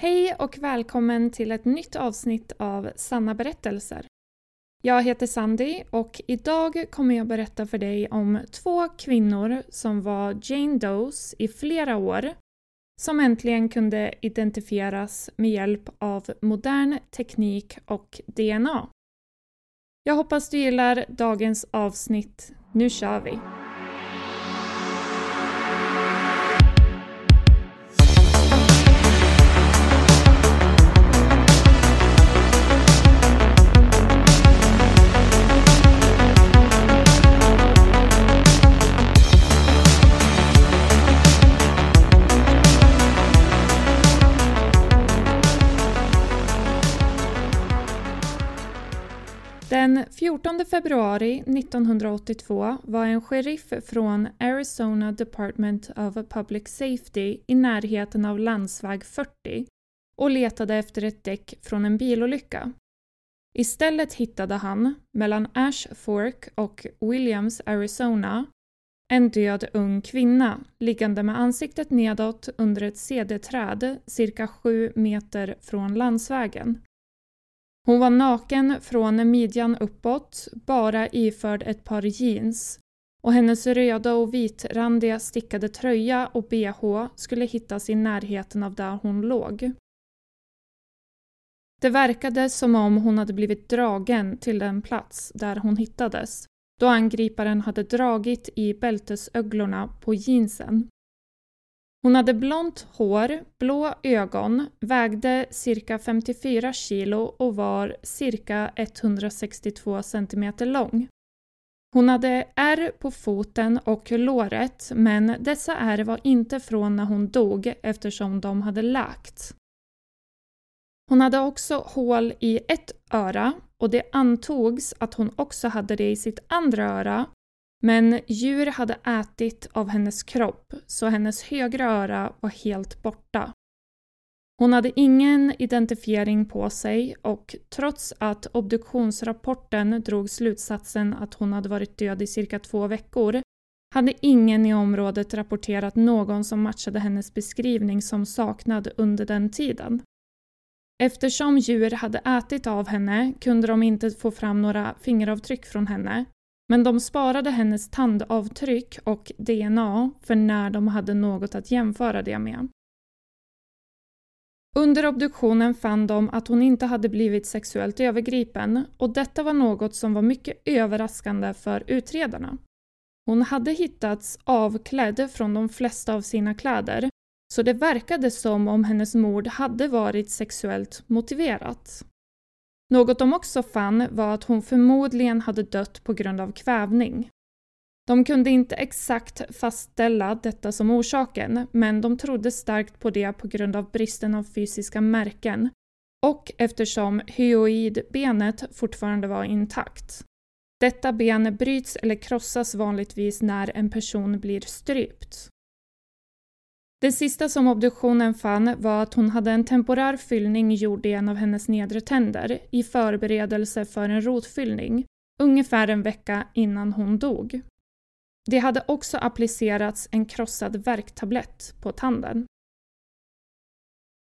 Hej och välkommen till ett nytt avsnitt av Sanna berättelser. Jag heter Sandy och idag kommer jag berätta för dig om två kvinnor som var Jane Does i flera år som äntligen kunde identifieras med hjälp av modern teknik och DNA. Jag hoppas du gillar dagens avsnitt. Nu kör vi! Den 14 februari 1982 var en sheriff från Arizona Department of Public Safety i närheten av landsväg 40 och letade efter ett däck från en bilolycka. Istället hittade han, mellan Ash Fork och Williams, Arizona, en död ung kvinna liggande med ansiktet nedåt under ett cd-träd cirka sju meter från landsvägen. Hon var naken från midjan uppåt, bara iförd ett par jeans och hennes röda och vitrandiga stickade tröja och bh skulle hittas i närheten av där hon låg. Det verkade som om hon hade blivit dragen till den plats där hon hittades, då angriparen hade dragit i bältesöglorna på jeansen. Hon hade blont hår, blå ögon, vägde cirka 54 kilo och var cirka 162 centimeter lång. Hon hade ärr på foten och låret men dessa ärr var inte från när hon dog eftersom de hade läkt. Hon hade också hål i ett öra och det antogs att hon också hade det i sitt andra öra men djur hade ätit av hennes kropp så hennes högra öra var helt borta. Hon hade ingen identifiering på sig och trots att obduktionsrapporten drog slutsatsen att hon hade varit död i cirka två veckor hade ingen i området rapporterat någon som matchade hennes beskrivning som saknad under den tiden. Eftersom djur hade ätit av henne kunde de inte få fram några fingeravtryck från henne men de sparade hennes tandavtryck och DNA för när de hade något att jämföra det med. Under obduktionen fann de att hon inte hade blivit sexuellt övergripen och detta var något som var mycket överraskande för utredarna. Hon hade hittats avklädd från de flesta av sina kläder så det verkade som om hennes mord hade varit sexuellt motiverat. Något de också fann var att hon förmodligen hade dött på grund av kvävning. De kunde inte exakt fastställa detta som orsaken, men de trodde starkt på det på grund av bristen av fysiska märken och eftersom hyoidbenet fortfarande var intakt. Detta ben bryts eller krossas vanligtvis när en person blir strypt. Det sista som obduktionen fann var att hon hade en temporär fyllning gjord i en av hennes nedre tänder i förberedelse för en rotfyllning, ungefär en vecka innan hon dog. Det hade också applicerats en krossad värktablett på tanden.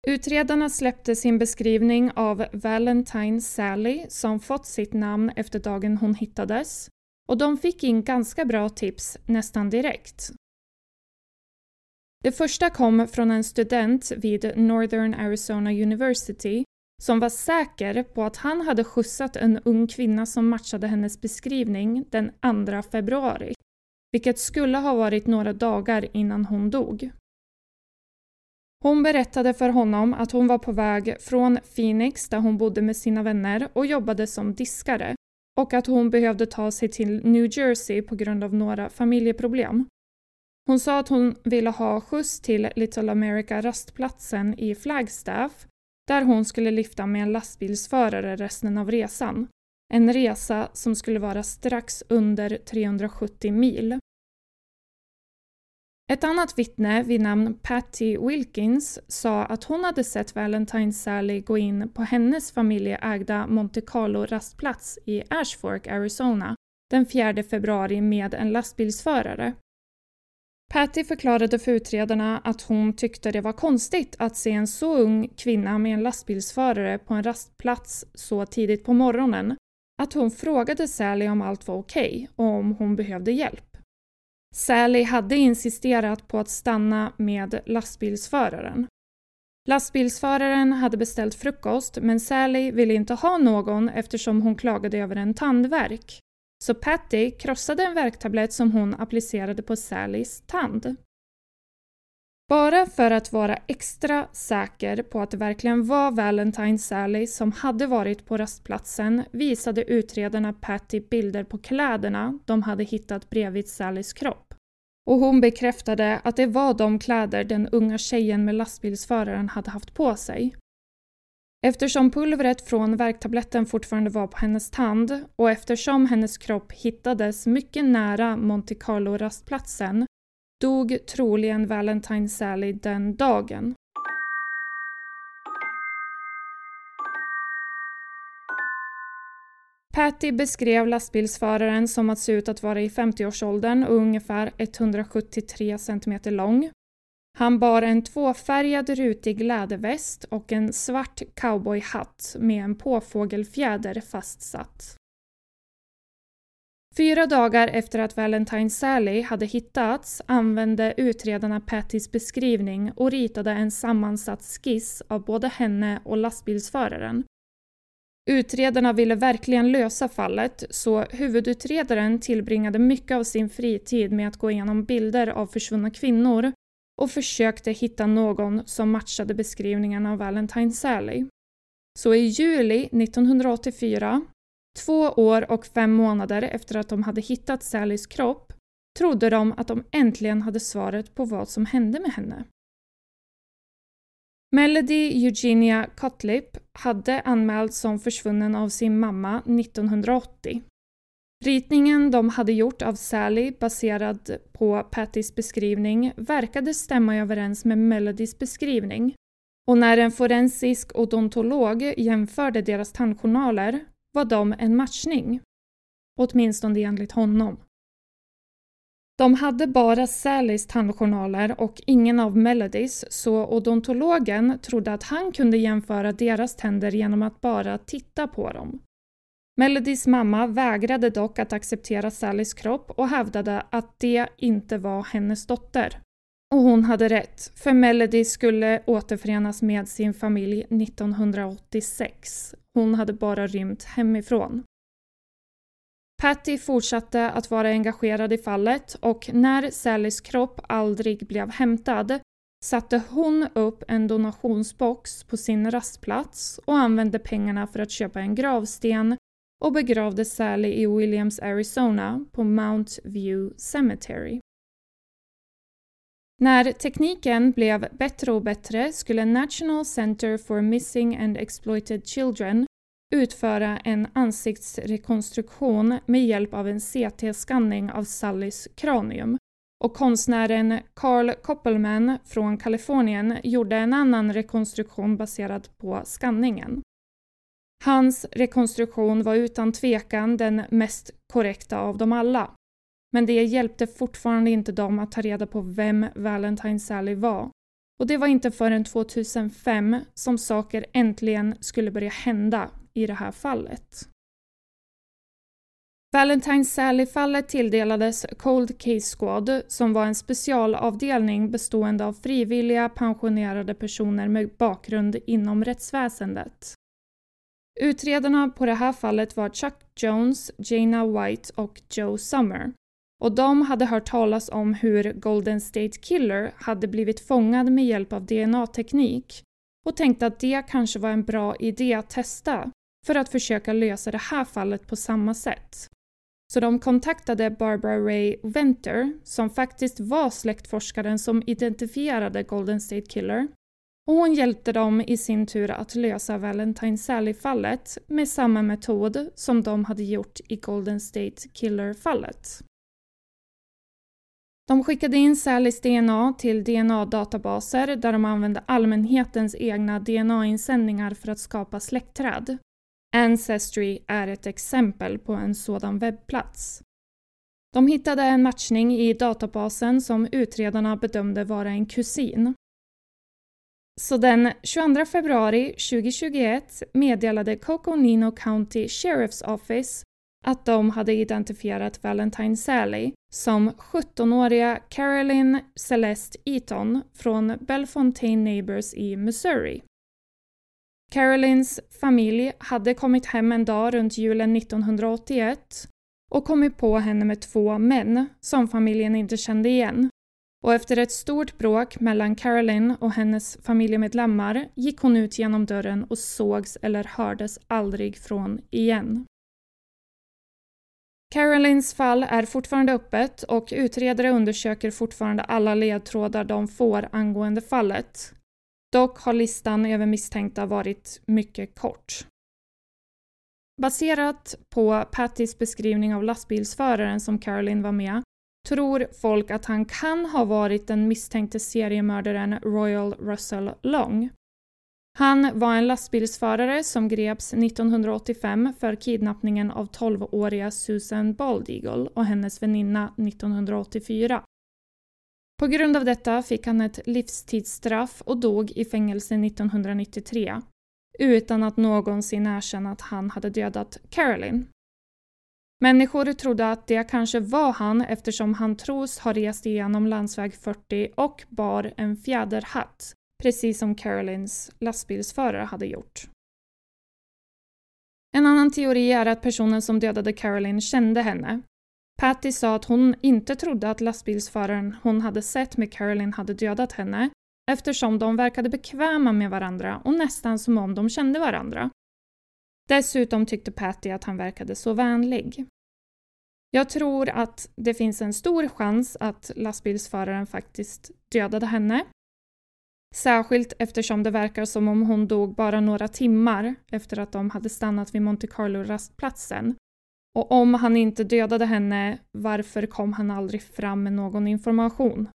Utredarna släppte sin beskrivning av Valentine Sally som fått sitt namn efter dagen hon hittades och de fick in ganska bra tips nästan direkt. Det första kom från en student vid Northern Arizona University som var säker på att han hade skjutsat en ung kvinna som matchade hennes beskrivning den 2 februari, vilket skulle ha varit några dagar innan hon dog. Hon berättade för honom att hon var på väg från Phoenix där hon bodde med sina vänner och jobbade som diskare och att hon behövde ta sig till New Jersey på grund av några familjeproblem. Hon sa att hon ville ha skjuts till Little America rastplatsen i Flagstaff där hon skulle lyfta med en lastbilsförare resten av resan. En resa som skulle vara strax under 370 mil. Ett annat vittne vid namn Patty Wilkins sa att hon hade sett Valentine Sally gå in på hennes familjeägda Monte Carlo rastplats i Ashfork, Arizona den 4 februari med en lastbilsförare. Patty förklarade för utredarna att hon tyckte det var konstigt att se en så ung kvinna med en lastbilsförare på en rastplats så tidigt på morgonen att hon frågade Sally om allt var okej okay och om hon behövde hjälp. Sally hade insisterat på att stanna med lastbilsföraren. Lastbilsföraren hade beställt frukost men Sally ville inte ha någon eftersom hon klagade över en tandvärk. Så Patty krossade en värktablett som hon applicerade på Sallys tand. Bara för att vara extra säker på att det verkligen var Valentine Sally som hade varit på rastplatsen visade utredarna Patty bilder på kläderna de hade hittat bredvid Sallys kropp. Och hon bekräftade att det var de kläder den unga tjejen med lastbilsföraren hade haft på sig. Eftersom pulvret från värktabletten fortfarande var på hennes tand och eftersom hennes kropp hittades mycket nära Monte Carlo-rastplatsen dog troligen Valentine Sally den dagen. Patty beskrev lastbilsföraren som att se ut att vara i 50-årsåldern och ungefär 173 cm lång. Han bar en tvåfärgad rutig läderväst och en svart cowboyhatt med en påfågelfjäder fastsatt. Fyra dagar efter att Valentine Sally hade hittats använde utredarna Pattys beskrivning och ritade en sammansatt skiss av både henne och lastbilsföraren. Utredarna ville verkligen lösa fallet så huvudutredaren tillbringade mycket av sin fritid med att gå igenom bilder av försvunna kvinnor och försökte hitta någon som matchade beskrivningen av Valentine Sally. Så i juli 1984 Två år och fem månader efter att de hade hittat Sallys kropp trodde de att de äntligen hade svaret på vad som hände med henne. Melody Eugenia Cotlip hade anmälts som försvunnen av sin mamma 1980. Ritningen de hade gjort av Sally baserad på Pattys beskrivning verkade stämma överens med Melodys beskrivning och när en forensisk odontolog jämförde deras tandjournaler var de en matchning. Åtminstone enligt honom. De hade bara Sallys tandjournaler och ingen av Melodys så odontologen trodde att han kunde jämföra deras tänder genom att bara titta på dem. Melodys mamma vägrade dock att acceptera Sallys kropp och hävdade att det inte var hennes dotter. Och hon hade rätt, för Melody skulle återförenas med sin familj 1986. Hon hade bara rymt hemifrån. Patty fortsatte att vara engagerad i fallet och när Sallys kropp aldrig blev hämtad satte hon upp en donationsbox på sin rastplats och använde pengarna för att köpa en gravsten och begravde Sally i Williams, Arizona på Mount View Cemetery. När tekniken blev bättre och bättre skulle National Center for Missing and Exploited Children utföra en ansiktsrekonstruktion med hjälp av en CT-skanning av Sallys kranium och konstnären Carl Koppelman från Kalifornien gjorde en annan rekonstruktion baserad på skanningen. Hans rekonstruktion var utan tvekan den mest korrekta av dem alla. Men det hjälpte fortfarande inte dem att ta reda på vem Valentine Sally var. Och det var inte förrän 2005 som saker äntligen skulle börja hända i det här fallet. Valentine Sally-fallet tilldelades Cold Case Squad som var en specialavdelning bestående av frivilliga pensionerade personer med bakgrund inom rättsväsendet. Utredarna på det här fallet var Chuck Jones, Jana White och Joe Summer. Och de hade hört talas om hur Golden State Killer hade blivit fångad med hjälp av DNA-teknik och tänkte att det kanske var en bra idé att testa för att försöka lösa det här fallet på samma sätt. Så de kontaktade Barbara Ray Venter, som faktiskt var släktforskaren som identifierade Golden State Killer. Och hon hjälpte dem i sin tur att lösa Valentine Sally-fallet med samma metod som de hade gjort i Golden State Killer-fallet. De skickade in Sallys DNA till DNA-databaser där de använde allmänhetens egna DNA-insändningar för att skapa släktträd. Ancestry är ett exempel på en sådan webbplats. De hittade en matchning i databasen som utredarna bedömde vara en kusin. Så den 22 februari 2021 meddelade Coconino County Sheriff's Office att de hade identifierat Valentine Sally som 17-åriga Carolyn Celeste Eaton från Bellefontaine Neighbors i Missouri. Carolyns familj hade kommit hem en dag runt julen 1981 och kommit på henne med två män som familjen inte kände igen. Och efter ett stort bråk mellan Carolyn och hennes familjemedlemmar gick hon ut genom dörren och sågs eller hördes aldrig från igen. Carolines fall är fortfarande öppet och utredare undersöker fortfarande alla ledtrådar de får angående fallet. Dock har listan över misstänkta varit mycket kort. Baserat på Pattys beskrivning av lastbilsföraren som Caroline var med tror folk att han kan ha varit den misstänkte seriemördaren Royal Russell Long. Han var en lastbilsförare som greps 1985 för kidnappningen av 12-åriga Susan Baldeagle och hennes väninna 1984. På grund av detta fick han ett livstidsstraff och dog i fängelse 1993 utan att någonsin erkänna att han hade dödat Caroline. Människor trodde att det kanske var han eftersom han tros ha rest igenom landsväg 40 och bar en fjäderhatt, precis som Carolines lastbilsförare hade gjort. En annan teori är att personen som dödade Caroline kände henne Patty sa att hon inte trodde att lastbilsföraren hon hade sett med Caroline hade dödat henne eftersom de verkade bekväma med varandra och nästan som om de kände varandra. Dessutom tyckte Patty att han verkade så vänlig. Jag tror att det finns en stor chans att lastbilsföraren faktiskt dödade henne. Särskilt eftersom det verkar som om hon dog bara några timmar efter att de hade stannat vid Monte Carlo-rastplatsen och om han inte dödade henne, varför kom han aldrig fram med någon information?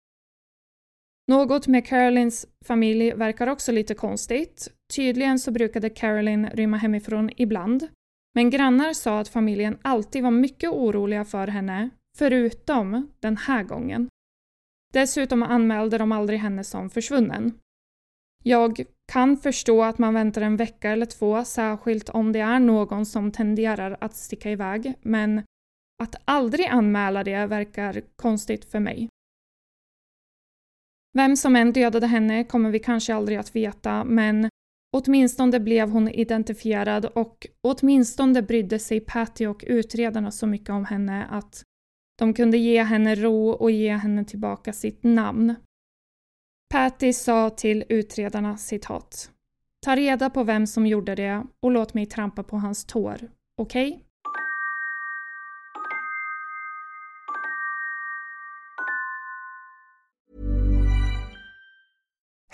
Något med Carolines familj verkar också lite konstigt. Tydligen så brukade Caroline rymma hemifrån ibland. Men grannar sa att familjen alltid var mycket oroliga för henne, förutom den här gången. Dessutom anmälde de aldrig henne som försvunnen. Jag kan förstå att man väntar en vecka eller två, särskilt om det är någon som tenderar att sticka iväg, men att aldrig anmäla det verkar konstigt för mig. Vem som än dödade henne kommer vi kanske aldrig att veta, men åtminstone blev hon identifierad och åtminstone brydde sig Patty och utredarna så mycket om henne att de kunde ge henne ro och ge henne tillbaka sitt namn. Patty sa till utredarna citat. Ta reda på vem som gjorde det och låt mig trampa på hans tår. Okej? Okay?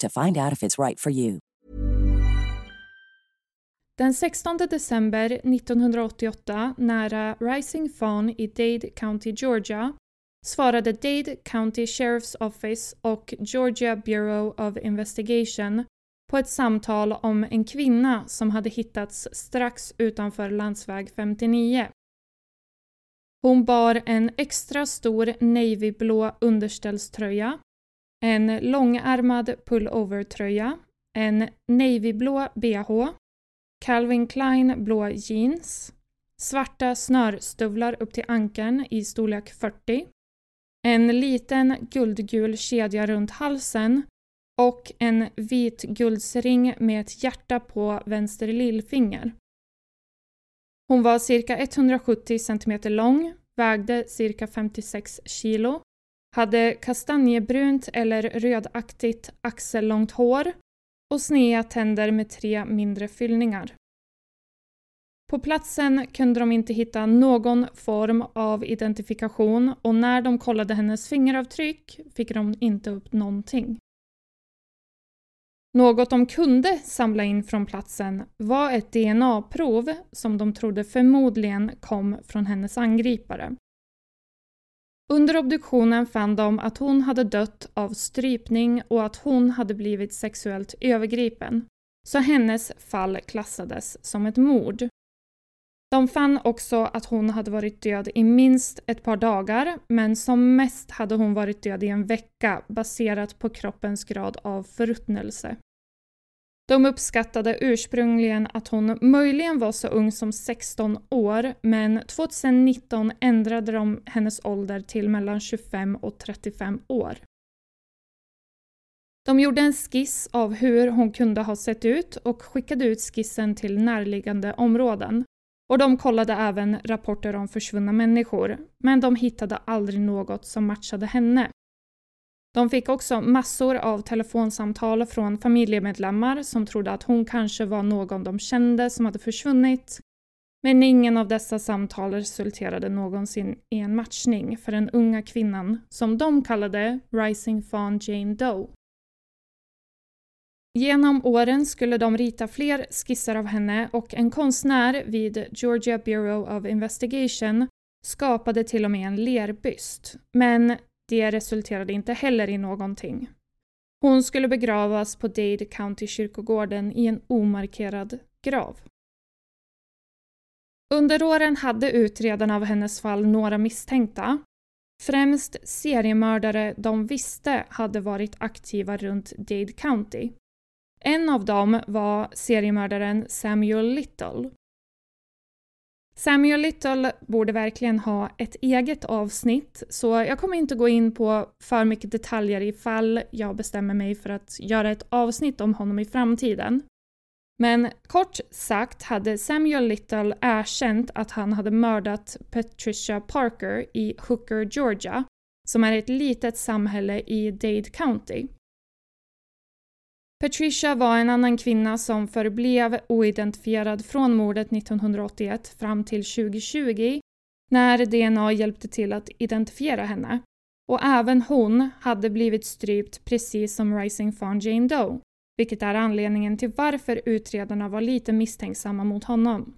to find out if it's right for you. Den 16 december 1988, nära Rising Fawn i Dade County, Georgia, svarade Dade County Sheriff's Office och Georgia Bureau of Investigation på ett samtal om en kvinna som hade hittats strax utanför landsväg 59. Hon bar en extra stor navyblå underställströja, en långärmad pullovertröja, en navyblå bh, Calvin Klein blå jeans, svarta snörstövlar upp till ankeln i storlek 40, en liten guldgul kedja runt halsen och en vit guldsring med ett hjärta på vänster lillfinger. Hon var cirka 170 cm lång, vägde cirka 56 kilo, hade kastanjebrunt eller rödaktigt axellångt hår och sneda tänder med tre mindre fyllningar. På platsen kunde de inte hitta någon form av identifikation och när de kollade hennes fingeravtryck fick de inte upp någonting. Något de kunde samla in från platsen var ett DNA-prov som de trodde förmodligen kom från hennes angripare. Under obduktionen fann de att hon hade dött av strypning och att hon hade blivit sexuellt övergripen, så hennes fall klassades som ett mord. De fann också att hon hade varit död i minst ett par dagar, men som mest hade hon varit död i en vecka baserat på kroppens grad av förruttnelse. De uppskattade ursprungligen att hon möjligen var så ung som 16 år, men 2019 ändrade de hennes ålder till mellan 25 och 35 år. De gjorde en skiss av hur hon kunde ha sett ut och skickade ut skissen till närliggande områden. Och de kollade även rapporter om försvunna människor, men de hittade aldrig något som matchade henne. De fick också massor av telefonsamtal från familjemedlemmar som trodde att hon kanske var någon de kände som hade försvunnit. Men ingen av dessa samtal resulterade någonsin i en matchning för den unga kvinnan som de kallade Rising Fawn Jane Doe. Genom åren skulle de rita fler skisser av henne och en konstnär vid Georgia Bureau of Investigation skapade till och med en lerbyst. Men det resulterade inte heller i någonting. Hon skulle begravas på Dade County kyrkogården i en omarkerad grav. Under åren hade utredarna av hennes fall några misstänkta. Främst seriemördare de visste hade varit aktiva runt Dade County. En av dem var seriemördaren Samuel Little Samuel Little borde verkligen ha ett eget avsnitt, så jag kommer inte gå in på för mycket detaljer ifall jag bestämmer mig för att göra ett avsnitt om honom i framtiden. Men kort sagt hade Samuel Little erkänt att han hade mördat Patricia Parker i Hooker, Georgia, som är ett litet samhälle i Dade County. Patricia var en annan kvinna som förblev oidentifierad från mordet 1981 fram till 2020 när DNA hjälpte till att identifiera henne. Och även hon hade blivit strypt precis som Rising Fawn Jane Doe, vilket är anledningen till varför utredarna var lite misstänksamma mot honom.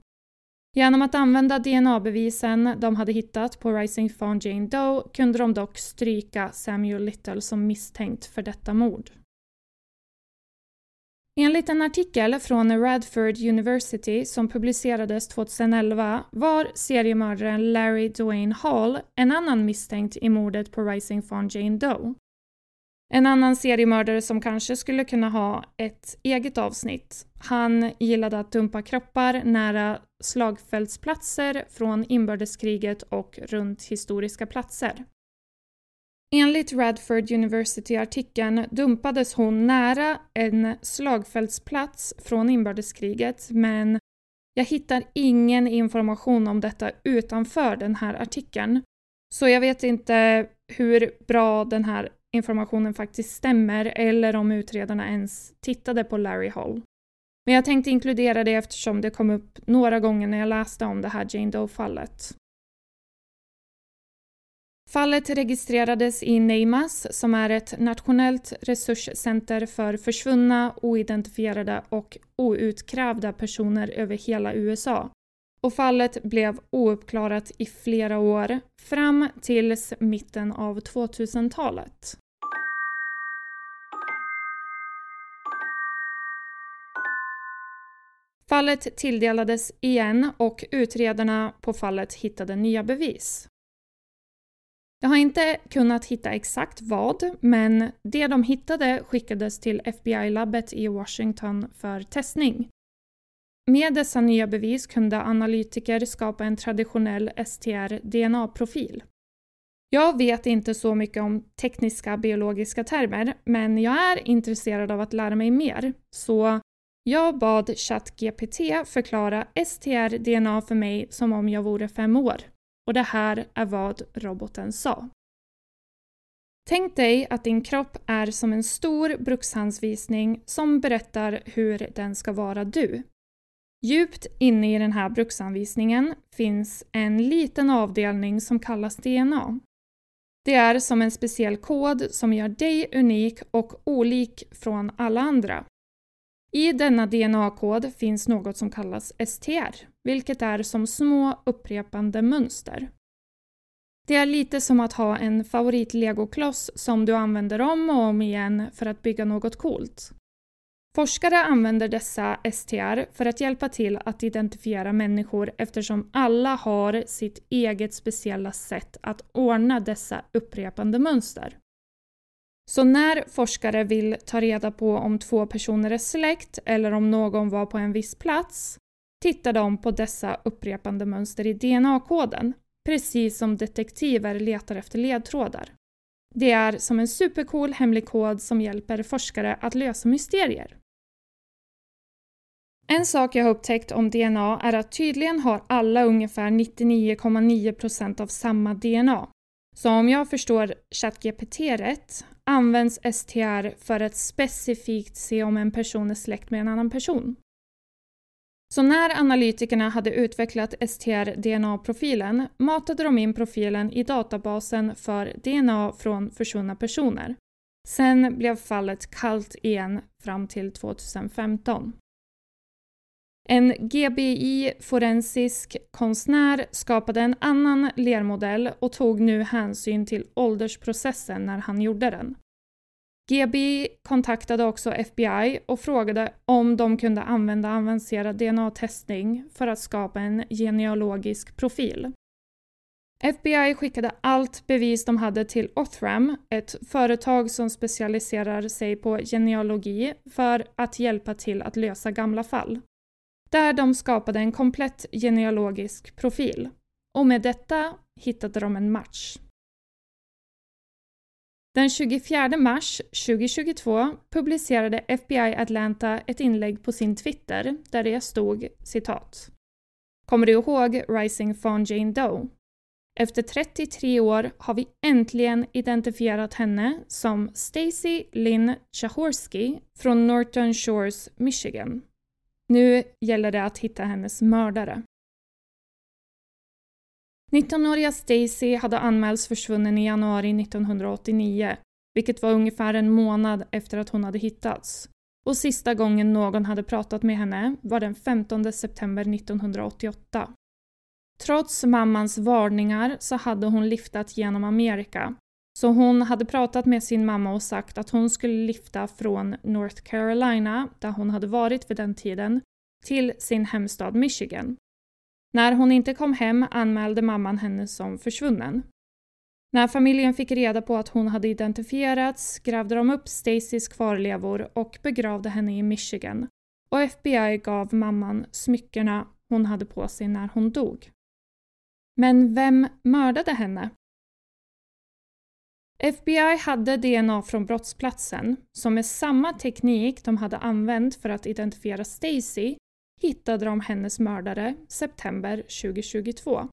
Genom att använda DNA-bevisen de hade hittat på Rising Fawn Jane Doe kunde de dock stryka Samuel Little som misstänkt för detta mord. Enligt en artikel från Radford University som publicerades 2011 var seriemördaren Larry Dwayne Hall en annan misstänkt i mordet på Rising Fawn Jane Doe. En annan seriemördare som kanske skulle kunna ha ett eget avsnitt. Han gillade att dumpa kroppar nära slagfältsplatser från inbördeskriget och runt historiska platser. Enligt Radford University-artikeln dumpades hon nära en slagfältsplats från inbördeskriget men jag hittar ingen information om detta utanför den här artikeln. Så jag vet inte hur bra den här informationen faktiskt stämmer eller om utredarna ens tittade på Larry Hall. Men jag tänkte inkludera det eftersom det kom upp några gånger när jag läste om det här Jane Doe-fallet. Fallet registrerades i Neimas som är ett nationellt resurscenter för försvunna, oidentifierade och outkrävda personer över hela USA. Och fallet blev ouppklarat i flera år, fram tills mitten av 2000-talet. Fallet tilldelades igen och utredarna på fallet hittade nya bevis. Jag har inte kunnat hitta exakt vad, men det de hittade skickades till FBI-labbet i Washington för testning. Med dessa nya bevis kunde analytiker skapa en traditionell STR-DNA-profil. Jag vet inte så mycket om tekniska biologiska termer, men jag är intresserad av att lära mig mer, så jag bad ChatGPT förklara STR-DNA för mig som om jag vore fem år. Och det här är vad roboten sa. Tänk dig att din kropp är som en stor brukshandsvisning som berättar hur den ska vara du. Djupt inne i den här bruksanvisningen finns en liten avdelning som kallas DNA. Det är som en speciell kod som gör dig unik och olik från alla andra. I denna DNA-kod finns något som kallas STR, vilket är som små upprepande mönster. Det är lite som att ha en favorit-legokloss som du använder om och om igen för att bygga något coolt. Forskare använder dessa STR för att hjälpa till att identifiera människor eftersom alla har sitt eget speciella sätt att ordna dessa upprepande mönster. Så när forskare vill ta reda på om två personer är släkt eller om någon var på en viss plats tittar de på dessa upprepande mönster i DNA-koden, precis som detektiver letar efter ledtrådar. Det är som en supercool hemlig kod som hjälper forskare att lösa mysterier. En sak jag har upptäckt om DNA är att tydligen har alla ungefär 99,9% av samma DNA. Så om jag förstår ChatGPT rätt används STR för att specifikt se om en person är släkt med en annan person. Så när analytikerna hade utvecklat STR-DNA-profilen matade de in profilen i databasen för DNA från försvunna personer. Sen blev fallet kallt igen fram till 2015. En GBI-forensisk konstnär skapade en annan lermodell och tog nu hänsyn till åldersprocessen när han gjorde den. GBI kontaktade också FBI och frågade om de kunde använda avancerad DNA-testning för att skapa en genealogisk profil. FBI skickade allt bevis de hade till Othram, ett företag som specialiserar sig på genealogi, för att hjälpa till att lösa gamla fall där de skapade en komplett genealogisk profil. Och med detta hittade de en match. Den 24 mars 2022 publicerade FBI Atlanta ett inlägg på sin Twitter där det stod citat. Kommer du ihåg Rising Fawn Jane Doe? Efter 33 år har vi äntligen identifierat henne som Stacy Lynn Chahorski från Norton Shores, Michigan. Nu gäller det att hitta hennes mördare. 19-åriga Stacy hade anmälts försvunnen i januari 1989, vilket var ungefär en månad efter att hon hade hittats. Och sista gången någon hade pratat med henne var den 15 september 1988. Trots mammans varningar så hade hon liftat genom Amerika. Så hon hade pratat med sin mamma och sagt att hon skulle lifta från North Carolina, där hon hade varit vid den tiden, till sin hemstad Michigan. När hon inte kom hem anmälde mamman henne som försvunnen. När familjen fick reda på att hon hade identifierats grävde de upp Stacys kvarlevor och begravde henne i Michigan och FBI gav mamman smyckena hon hade på sig när hon dog. Men vem mördade henne? FBI hade DNA från brottsplatsen, som med samma teknik de hade använt för att identifiera Stacy hittade de hennes mördare september 2022.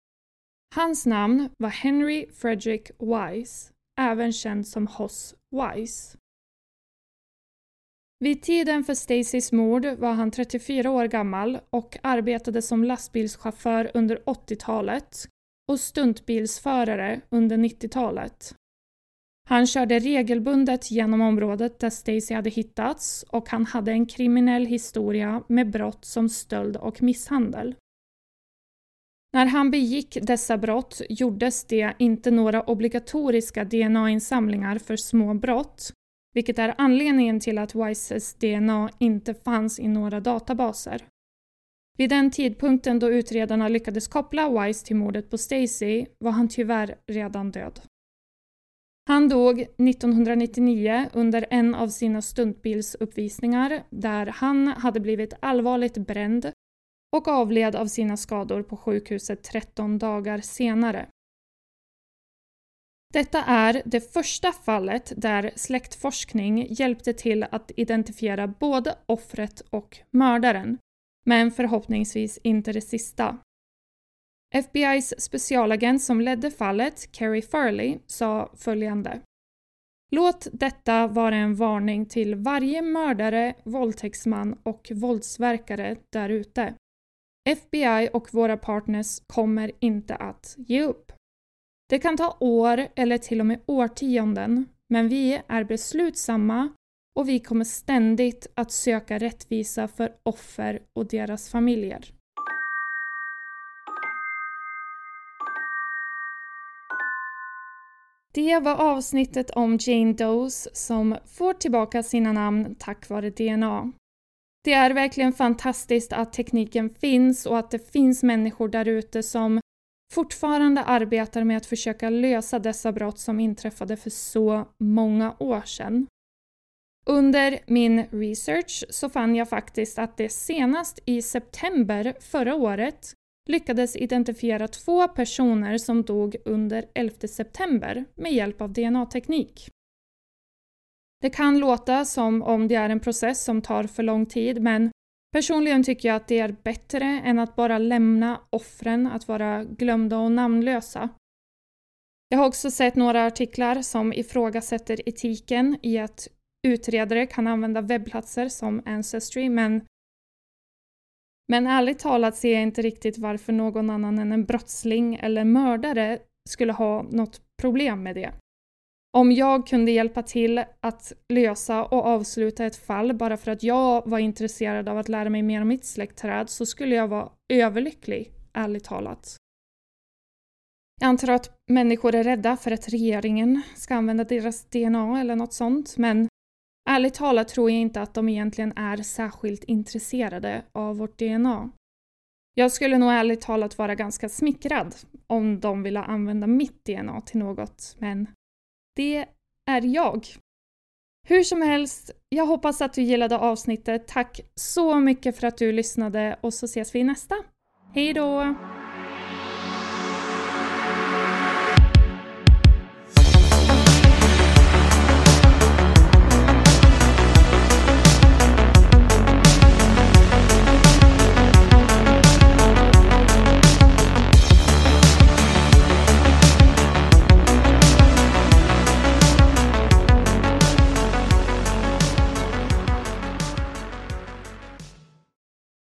Hans namn var Henry Frederick Wise, även känd som Hoss Wise. Vid tiden för Stacys mord var han 34 år gammal och arbetade som lastbilschaufför under 80-talet och stuntbilsförare under 90-talet. Han körde regelbundet genom området där Stacy hade hittats och han hade en kriminell historia med brott som stöld och misshandel. När han begick dessa brott gjordes det inte några obligatoriska DNA-insamlingar för små brott, vilket är anledningen till att Wises DNA inte fanns i några databaser. Vid den tidpunkten då utredarna lyckades koppla Wise till mordet på Stacy var han tyvärr redan död. Han dog 1999 under en av sina stuntbilsuppvisningar där han hade blivit allvarligt bränd och avled av sina skador på sjukhuset 13 dagar senare. Detta är det första fallet där släktforskning hjälpte till att identifiera både offret och mördaren, men förhoppningsvis inte det sista. FBIs specialagent som ledde fallet, Kerry Farley, sa följande. Låt detta vara en varning till varje mördare, våldtäktsman och våldsverkare därute. FBI och våra partners kommer inte att ge upp. Det kan ta år eller till och med årtionden, men vi är beslutsamma och vi kommer ständigt att söka rättvisa för offer och deras familjer. Det var avsnittet om Jane Does som får tillbaka sina namn tack vare DNA. Det är verkligen fantastiskt att tekniken finns och att det finns människor därute som fortfarande arbetar med att försöka lösa dessa brott som inträffade för så många år sedan. Under min research så fann jag faktiskt att det senast i september förra året lyckades identifiera två personer som dog under 11 september med hjälp av DNA-teknik. Det kan låta som om det är en process som tar för lång tid men personligen tycker jag att det är bättre än att bara lämna offren att vara glömda och namnlösa. Jag har också sett några artiklar som ifrågasätter etiken i att utredare kan använda webbplatser som Ancestry men men ärligt talat ser jag inte riktigt varför någon annan än en brottsling eller mördare skulle ha något problem med det. Om jag kunde hjälpa till att lösa och avsluta ett fall bara för att jag var intresserad av att lära mig mer om mitt släktträd så skulle jag vara överlycklig, ärligt talat. Jag antar att människor är rädda för att regeringen ska använda deras DNA eller något sånt, men ärligt talat tror jag inte att de egentligen är särskilt intresserade av vårt DNA. Jag skulle nog ärligt talat vara ganska smickrad om de ville använda mitt DNA till något, men det är jag. Hur som helst, jag hoppas att du gillade avsnittet. Tack så mycket för att du lyssnade och så ses vi i nästa. Hej då!